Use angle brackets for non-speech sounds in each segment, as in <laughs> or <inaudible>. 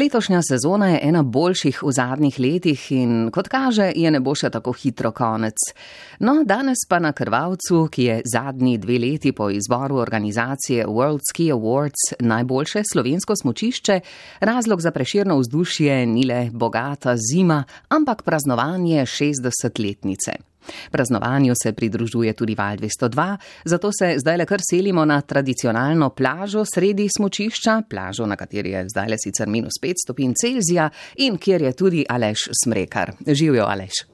Letošnja sezona je ena boljših v zadnjih letih in kot kaže, je ne bo še tako hitro konec. No, danes pa na Krvavcu, ki je zadnji dve leti po izboru organizacije World Ski Awards najboljše slovensko smočišče, razlog za preširno vzdušje ni le bogata zima, ampak praznovanje 60-letnice. Praznovanju se pridružuje tudi Val 202, zato se zdaj le kar selimo na tradicionalno plažo sredi smočišča, plažo, na kateri je zdaj le sicer minus 5 stopinj Celzija in kjer je tudi Aleš Smrekar. Živijo Aleš.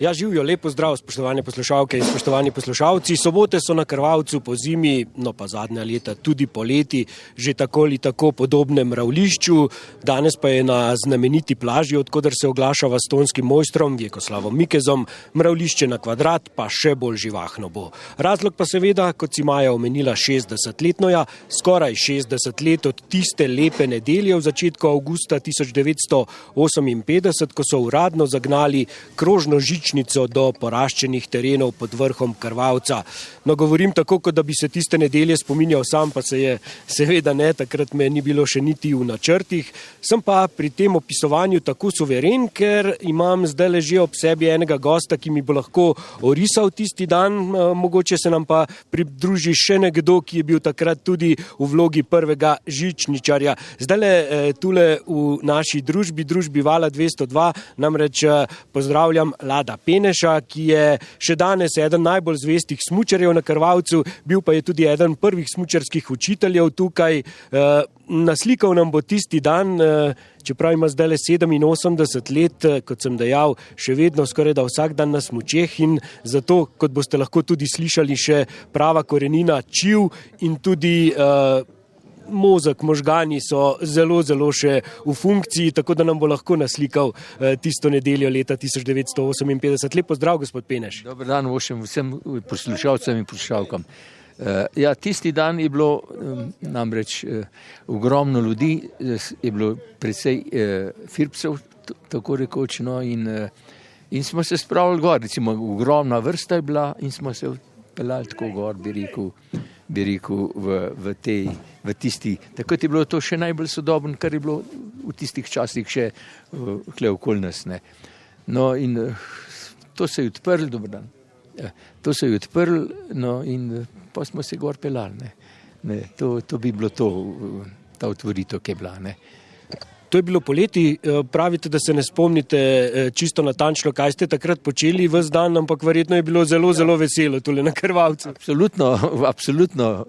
Ja, živijo lepo zdrav, spoštovane poslušalke in spoštovani poslušalci. Sobote so na krvavcu po zimi, no pa zadnja leta tudi poleti, že tako ali tako podobnem mravlišču. Danes pa je na znameniti plaži, odkudar se oglaša vastonski mojstrom Vjekoslavom Mikezom, mravlišče na kvadrat pa še bolj živahno bo. Razlog pa seveda, kot si Maja omenila, 60-letnoja, skoraj 60 let od tiste lepe nedelje v začetku avgusta 1958, ko so uradno zagnali krožno žično bočnico do poraščenih terenov pod vrhom Krvavca. No, govorim tako, kot da bi se tiste nedelje spominjal sam, pa se je seveda ne, takrat me ni bilo še niti v načrtih. Sem pa pri tem opisovanju tako suveren, ker imam zdaj leže ob sebi enega gosta, ki mi bo lahko orisal tisti dan, eh, mogoče se nam pa pridruži še nekdo, ki je bil takrat tudi v vlogi prvega žičničarja. Zdaj le eh, tule v naši družbi, družbi Vala 202, namreč eh, pozdravljam Lada Peneša, ki je še danes eden najbolj zvestih smučarjev na Krvavcu, bil pa je tudi eden prvih smučarskih učiteljev tukaj. Eh, naslikal nam bo tisti dan, eh, čeprav ima zdaj le 87 let, eh, kot sem dejal, še vedno skoraj da vsak dan na smučeh in zato, kot boste lahko tudi slišali, še prava korenina čiv in tudi uh, možek, možgani so zelo, zelo še v funkciji, tako da nam bo lahko naslikal eh, tisto nedeljo leta 1958. Lepo zdrav, gospod Peneš. Dobro dan vsem, vsem poslušalcem in poslušalkam. Uh, ja, tisti dan je bilo namreč ogromno ljudi, je bilo precej firpcev, tako rekoč, no, in, in smo se spravili gor, recimo ogromna vrsta je bila in smo se peljali tako gor, bi rekel. Bi rekel, v, v, tej, v tisti. Takrat je bilo to še najbolj sodobno, kar je bilo v tistih časih še uh, okoli nas. Ne. No, in uh, to se je odprl, dobro dan. Ja, to se je odprl, no, in pa smo se gor pelali. Ne. Ne, to, to bi bilo to, ta otvoritev, ki je bila. Ne. To je bilo poleti, eh, pravite, da se ne spomnite eh, čisto natančno, kaj ste takrat počeli v zdan, ampak verjetno je bilo zelo, zelo veselo tole na krvavcu. Absolutno, absolutno,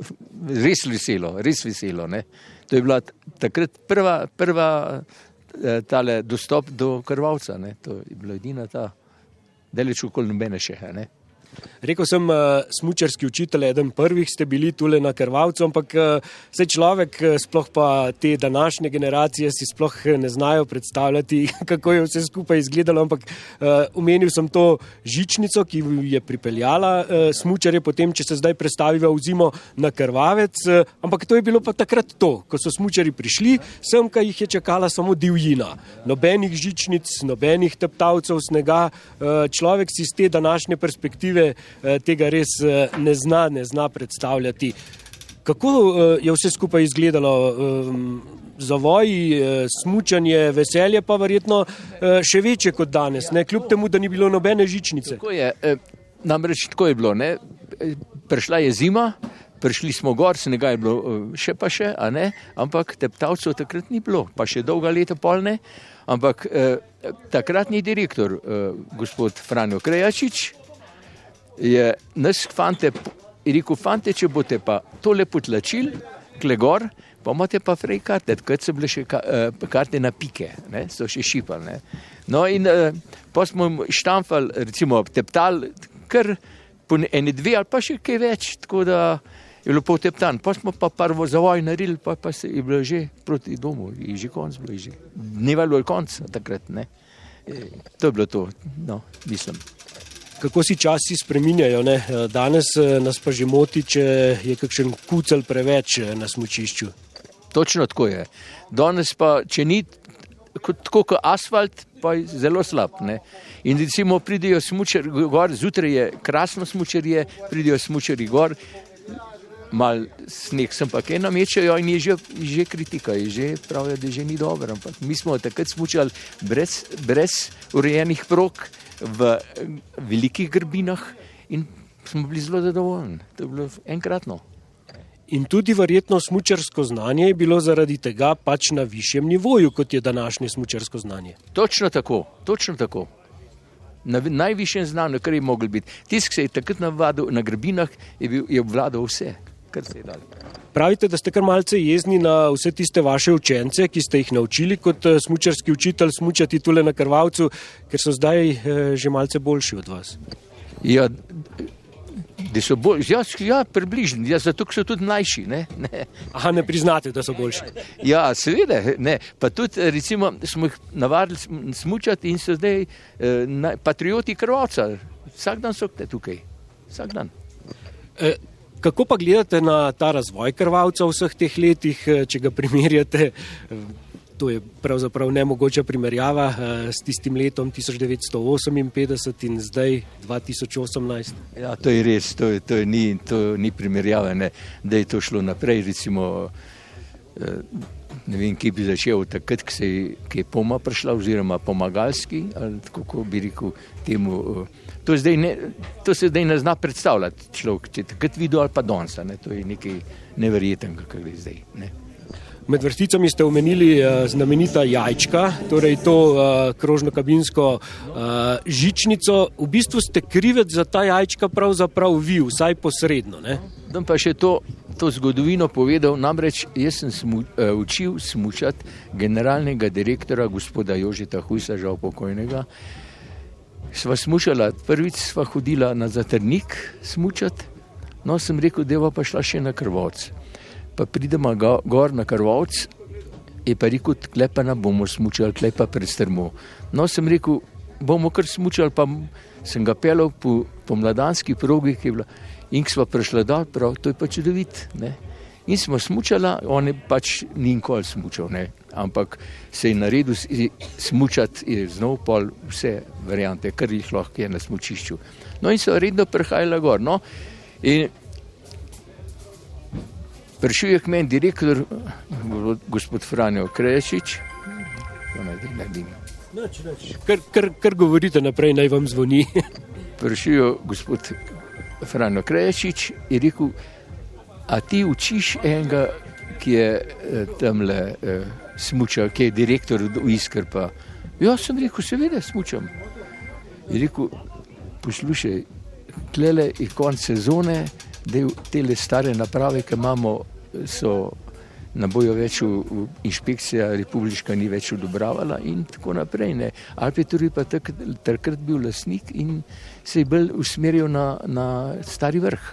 res veselo, res veselo. Ne? To je bila takrat prva, prva eh, tale dostop do krvavca, ne? to je bila edina ta, deleč okoli nobene še. Ne? Rekl sem, uh, smučarski učitelj, eden prvih ste bili tukaj na Krvavcu, ampak uh, se človek, uh, sploh pa te današnje generacije, si sploh ne znajo predstavljati, <laughs> kako je vse skupaj izgledalo. Ampak omenil uh, sem to žičnico, ki je pripeljala uh, smučarje, potem, če se zdaj predstaviva v zimo na Krvavec. Uh, ampak to je bilo pa takrat to, ko so smučari prišli, sem, kaj jih je čakala samo divjina. Nobenih žičnic, nobenih teptavcev snega. Uh, človek si z te današnje perspektive Eh, tega res eh, ne zna, ne zna predstavljati. Kako eh, je vse skupaj izgledalo? Zavoj, smučanje, veselje pa verjetno še večje kot danes, ne? kljub temu, da ni bilo nobene žičnice. Tako je, namreč tako je bilo. Ne? Prišla je zima, prišli smo gor, snega je bilo še pa še, ampak teptavcev takrat ni bilo, pa še dolga leta polne. Ampak eh, takratni direktor, eh, gospod Franjo Krejačič, je naš fante rekel, fante, če boste pa tole potlačili, klegor, pa imate pa frej karte, kot so bile še eh, karte na pike, ne, so še šipali. No in eh, pa smo štamfali, recimo, teptal, kar po eni dve ali pa še kaj več, tako da je bilo po teptan. Pa smo pa prvo zavoj naredili, pa, pa se je bilo že proti domu, je že konc bilo, je že. Ni bilo konc takrat, ne. E, to je bilo to, no, mislim kako si časi spreminjajo. Ne? Danes eh, nas pa že moti, če je kakšen kucel preveč eh, na smočišču. Točno tako je. Danes pa, če ni tako kot asfalt, pa je zelo slab. Ne? In recimo pridijo smučari gor, zjutraj je krasno smučarje, pridijo smučari gor. Mal sneg sem pa kaj namečajo in je že, že kritika, je že pravijo, da že ni dobro. Ampak mi smo takrat smučali brez, brez urejenih prog v velikih grbinah in smo bili zelo zadovoljni. To je bilo enkratno. In tudi verjetno smučarsko znanje je bilo zaradi tega pač na višjem nivoju, kot je današnje smučarsko znanje. Točno tako, točno tako. Na najvišjem znanju, kar je mogel biti. Tisk, se je takrat navadil na grbinah, je, bil, je obvladal vse, kar se je dalo. Pravite, da ste kar malce jezni na vse tiste vaše učence, ki ste jih naučili kot eh, smučarski učitelj smučati tule na krvavcu, ker so zdaj eh, že malce boljši od vas. Ja, da so bolj, ja, ja približni, ja, zato so tudi mlajši. Ne? Ne. Aha, ne priznate, da so boljši. Ja, seveda, ne. pa tudi recimo, smo jih navadili smučati in so zdaj eh, patrioti krvavca. Vsak dan so tukaj, vsak dan. E, kako pa gledate na ta razvoj krvavca v vseh teh letih, eh, če ga primerjate? To je pravzaprav nemogoča primerjava uh, s tistim letom 1958 in zdaj 2018. Ja, to je res, to, je, to, je ni, to ni primerjava, ne, da je to šlo naprej. Recimo, uh, ne vem, kje bi začel takrat, ko je poma prišla, oziroma pomagalski, ali kako bi rekel temu. Uh, to, ne, to se zdaj ne zna predstavljati človek, če takrat videl ali pa danes. Ne, to je nekaj neverjetnega, kar je zdaj. Ne. Med vrsticami ste omenili uh, znamenita jajčka, torej to uh, krožno-kabinsko uh, žičnico. V bistvu ste krivec za ta jajčka pravzaprav vi, vsaj posredno. Dom pa še to, to zgodovino povedal, namreč jaz sem smu, učil smučati generalnega direktora gospoda Jožeta Hujsa, žal pokojnega. Sva smučala, prvič sva hodila na zatrnik smučati, no sem rekel, da pa šla še na krvovce pa pridemo go, gor na Karvovc, je pa rekel, klepa ne bomo smučali, klepa pred strmo. No, sem rekel, bomo kar smučali, pa sem ga pelal po, po mladanski progi, ki je bila in smo prišli dol, prav, to je pa čudovit. Ne? In smo smučali, on je pač ni nikoli smučal, ne? ampak se je naredil smučati, je znov pol vse variante, kar jih lahko je na smučišču. No in so redno prihajali gor. No? In Prišel je k meni direktor, gospod Franjo Krečič. Kar, kar, kar govorite naprej, naj vam zvoni. <laughs> Prišel je gospod Franjo Krečič in rekel, a ti učiš enega, ki je eh, tam le eh, smučal, ki je direktor Iskrpa. Jaz sem rekel, seveda smučam. Je rekel, poslušaj, klele je konc sezone, da te stare naprave, ki imamo so na boju več v, inšpekcija republiška ni več odobravala in tako naprej. Ne. Alpe Turi pa tak, takrat bil lasnik in se je bolj usmeril na, na stari vrh.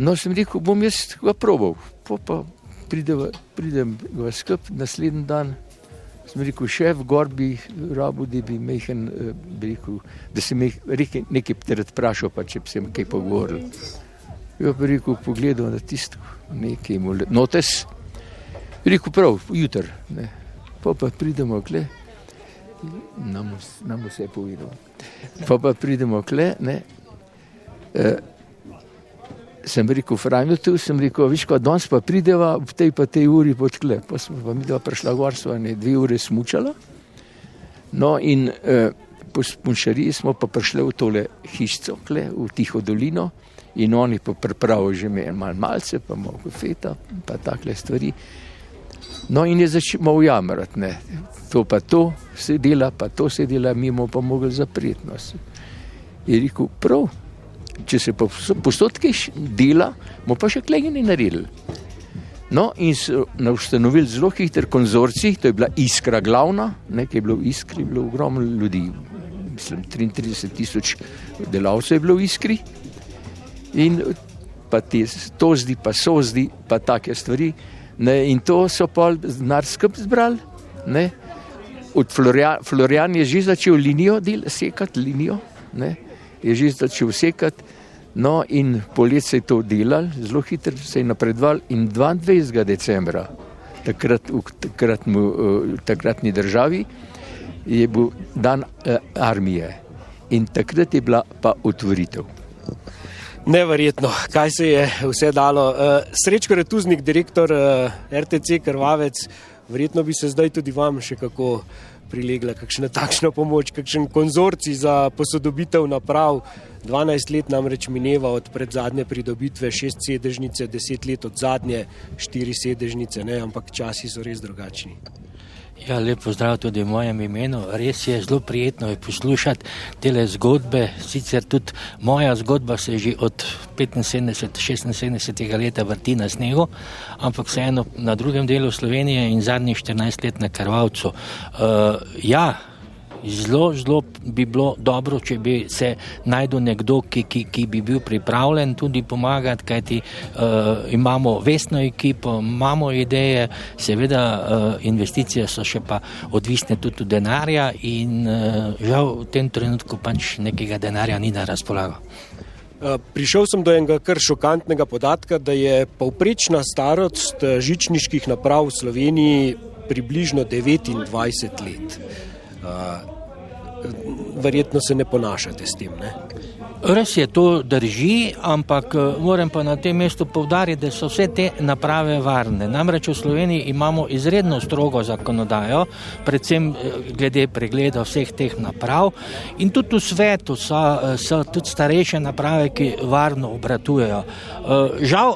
No, sem rekel, bom jaz ga probal, po pa pridem, pridem v sklep naslednji dan. Sem rekel, šef, gor bi rabo, da bi mehen, eh, rekel, da se mi nekaj vprašal, pa če bi se mi kaj pogovoril. Jo pa rekel, pogledal na tisto nekaj notes. Rekel prav, jutr, ne. pa pa pridemo kle, nam, nam vse povedal. Pa pa pridemo kle, ne. E, sem rekel, Franjo, tu sem rekel, viš, ko danes pa prideva v tej pa tej uri pod kle. Pa smo pa mi dva prišla gor, sva ne dve ure smučala. No in e, po spunšariji smo pa prišli v tole hišco, kle, v tiho dolino in oni pa pripravijo že malo malce, pa malo feta, pa takle stvari. No in je začel jamrati, ne. to pa to se dela, pa to se dela, mi bomo pa mogli zapreti nos. Je rekel, prav, če se pa postotke dela, bomo pa še klegeni naredili. No, in so ustanovili zelo hiter konzorcij, to je bila iskra glavna, nekaj je bilo v iskri, bilo ogromno ljudi, mislim, 33 tisoč delavcev je bilo v iskri in pa ti to zdi, pa so zdi, pa take stvari. Ne, in to so pa znar skrb zbrali. Ne. Od Florian, Florian je že začel linijo del, sekati, linijo, ne. je že začel sekati. No, in poletje se je to delal, zelo hitro se je napredoval. In 22. decembra, takrat v takratmu, uh, takratni državi, je bil dan uh, armije. In takrat je bila pa otvoritev. Neverjetno, kaj se je vse dalo. Srečko Retuznik, direktor RTC Krvavec, verjetno bi se zdaj tudi vam še kako prilegla kakšna takšna pomoč, kakšen konzorci za posodobitev naprav. 12 let namreč mineva od pred zadnje pridobitve, 6 sedežnice, 10 let od zadnje, 4 sedežnice, ne, ampak časi so res drugačni. Ja, lepo zdrav tudi v mojem imenu. Res je zelo prijetno je poslušati te zgodbe. Sicer tudi moja zgodba se že od 75-76 let vrti na snegu, ampak vseeno na drugem delu Slovenije in zadnjih 14 let na Krvavcu. Uh, ja, zelo, zelo bi bilo dobro, če bi se najdel nekdo, ki, ki, ki bi bil pripravljen tudi pomagati, kajti uh, imamo vesno ekipo, imamo ideje, seveda uh, investicije so še pa odvisne tudi od denarja in uh, žal v tem trenutku pač nekega denarja ni na razpolago. Prišel sem do enega kar šokantnega podatka, da je povprečna starost žičniških naprav v Sloveniji približno 29 let verjetno se ne ponašate s tem. Ne? Res je, to drži, ampak eh, moram pa na tem mestu povdariti, da so vse te naprave varne. Namreč v Sloveniji imamo izredno strogo zakonodajo, predvsem eh, glede pregleda vseh teh naprav in tudi v svetu so, eh, so tudi starejše naprave, ki varno obratujejo. Žal,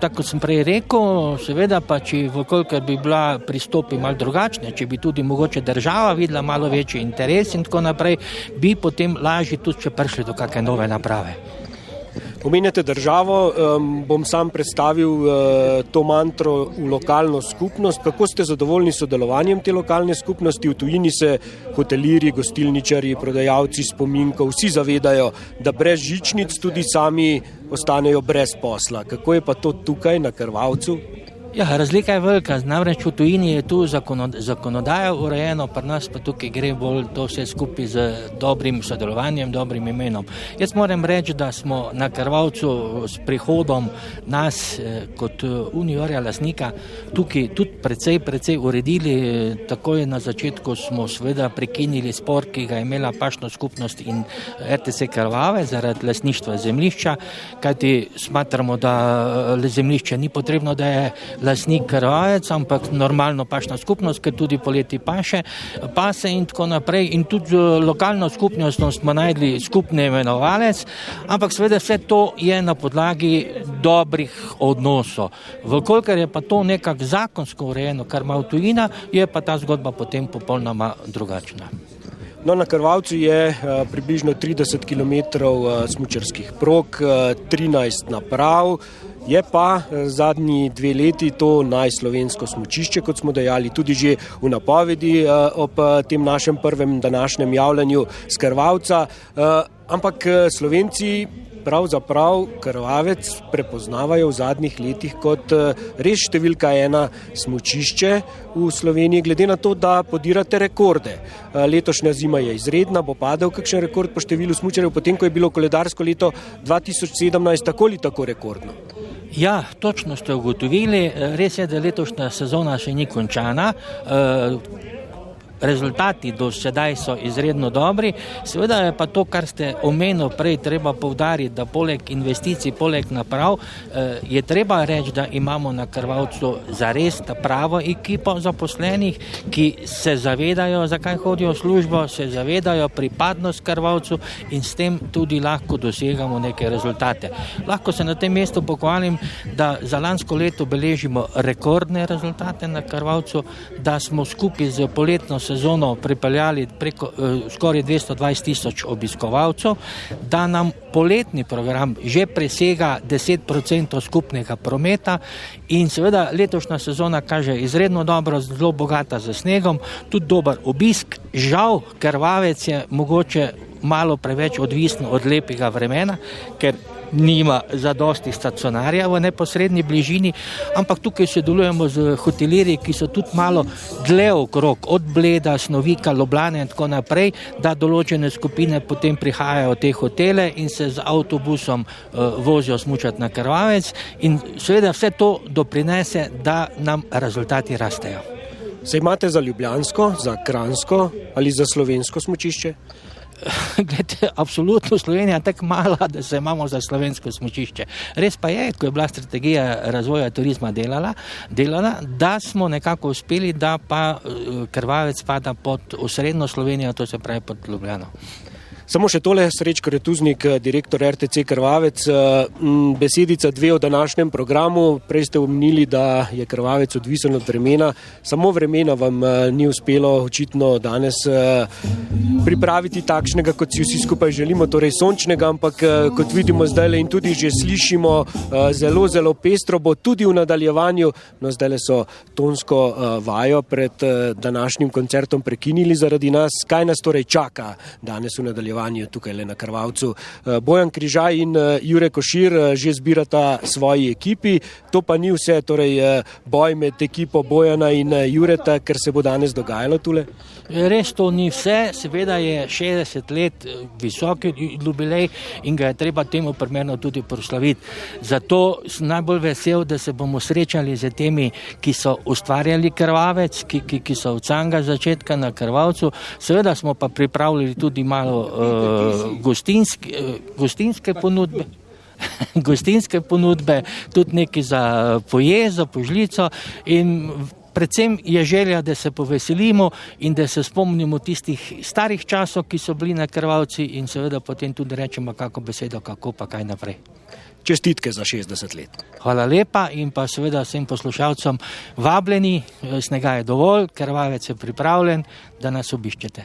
tako sem prej rekel, seveda pa, če vkolikor bi bila pristopi mal drugačne, če bi tudi mogoče država videla malo večji interes in tako naprej, bi potem lažje tudi, če prišli do kakšne nove naprave. Omenjate državo, um, bom sam predstavil uh, to mantro v lokalno skupnost. Kako ste zadovoljni s sodelovanjem te lokalne skupnosti? V tujini se hoteliri, gostilničari, prodajalci spominkov vsi zavedajo, da brez žičnic tudi sami ostanejo brez posla. Kako je pa to tukaj na Krvavcu? Ja, razlika je velika, namreč v tujini je tu zakonodaja urejena, pri nas pa tukaj gre bolj to vse skupaj z dobrim sodelovanjem, dobrim imenom. Jaz moram reči, da smo na Krvalcu s prihodom nas eh, kot eh, uniorja lasnika tukaj tudi precej, precej uredili. Takoj na začetku smo seveda prekinili spor, ki ga je imela pašno skupnost in RTC Krvave zaradi lasništva zemlišča, kajti smatramo, da eh, zemlišče ni potrebno, da je lasnik krajec, ampak normalno pašna skupnost, ker tudi poleti paše, pase in tako naprej. In tudi z lokalno skupnostjo smo najdli skupni imenovalec, ampak seveda vse to je na podlagi dobrih odnosov. Vkolikor je pa to nekako zakonsko urejeno, kar ima tujina, je pa ta zgodba potem popolnoma drugačna. No, na Krvavcu je uh, približno 30 km uh, smučarskih prog, uh, 13 naprav. Je pa eh, zadnji dve leti to najslovensko smočišče, kot smo dejali tudi že v napovedi eh, ob eh, tem našem prvem današnjem javljanju z Krvavca. Ampak Slovenci pravzaprav krvavec prepoznavajo v zadnjih letih kot res številka ena smočišče v Sloveniji, glede na to, da podirate rekorde. Letošnja zima je izredna, bo padel kakšen rekord po številu smočarjev, potem ko je bilo koledarsko leto 2017 tako ali tako rekordno. Ja, točno ste ugotovili. Res je, da letošnja sezona še ni končana. Rezultati do sedaj so izredno dobri. Seveda je pa to, kar ste omenili prej, treba povdariti, da poleg investicij, poleg naprav, eh, je treba reči, da imamo na Krvavcu zares ta pravo ekipo zaposlenih, ki se zavedajo, zakaj hodijo v službo, se zavedajo pripadnost Krvavcu in s tem tudi lahko dosegamo neke rezultate. Lahko se na tem mestu pohvalim, da za lansko leto beležimo rekordne rezultate na Krvavcu, da smo skupaj z poletno sezono pripeljali preko eh, skoraj 220 tisoč obiskovalcev, da nam poletni program že presega 10% skupnega prometa in seveda letošnja sezona kaže izredno dobro, zelo bogata z snegom, tudi dober obisk. Žal, krvavec je mogoče malo preveč odvisen od lepega vremena, ker nima zadosti stacionarja v neposrednji bližini, ampak tukaj sodelujemo z hotelirji, ki so tudi malo dlje okrog, od Bleda, Snovika, Loblane in tako naprej, da določene skupine potem prihajajo v te hotele in se z avtobusom uh, vozijo smučati na krvavec in seveda vse to doprinese, da nam rezultati rastejo. Se imate za Ljubljansko, za Kransko ali za slovensko smučišče? <laughs> Glede, absolutno Slovenija je tako mala, da se imamo za slovensko smočišče. Res pa je, ko je bila strategija razvoja turizma delala, delala da smo nekako uspeli, da pa eh, krvavec spada pod osrednjo Slovenijo, to se pravi pod Ljubljano. Samo še tole, Srečko Retuznik, eh, direktor RTC Krvavec. Eh, besedica dve o današnjem programu. Prej ste omenili, da je Krvavec odvisen od vremena. Samo vremena vam eh, ni uspelo očitno danes pripraviti takšnega, kot si vsi skupaj želimo, torej sončnega, ampak kot vidimo zdaj in tudi že slišimo, zelo, zelo pestro bo tudi v nadaljevanju. No, zdaj so tonsko vajo pred današnjim koncertom prekinili zaradi nas. Kaj nas torej čaka danes v nadaljevanju? Nadaljevanju tukaj le na Krvavcu. Eh, Bojan Križaj in eh, Jure Košir eh, že zbirata svoji ekipi, to pa ni vse, torej boj med ekipo Bojana in Jureta, ker se bo danes dogajalo tule. Res to ni vse, seveda je 60 let visok jubilej in ga je treba temu primerno tudi proslaviti. Zato sem najbolj vesel, da se bomo srečali z temi, ki so ustvarjali krvavec, ki, ki, ki so od samega začetka na krvavcu. Seveda smo pa pripravili tudi malo uh, gostinske, uh, gostinske ponudbe. <laughs> gostinske ponudbe, tudi nekaj za poje, za požlico in predvsem je želja, da se poveselimo in da se spomnimo tistih starih časov, ki so bili na krvavci in seveda potem tudi rečemo kako besedo, kako pa kaj naprej. Čestitke za 60 let. Hvala lepa in pa seveda vsem poslušalcem vabljeni, snega je dovolj, krvavec je pripravljen, da nas obiščete.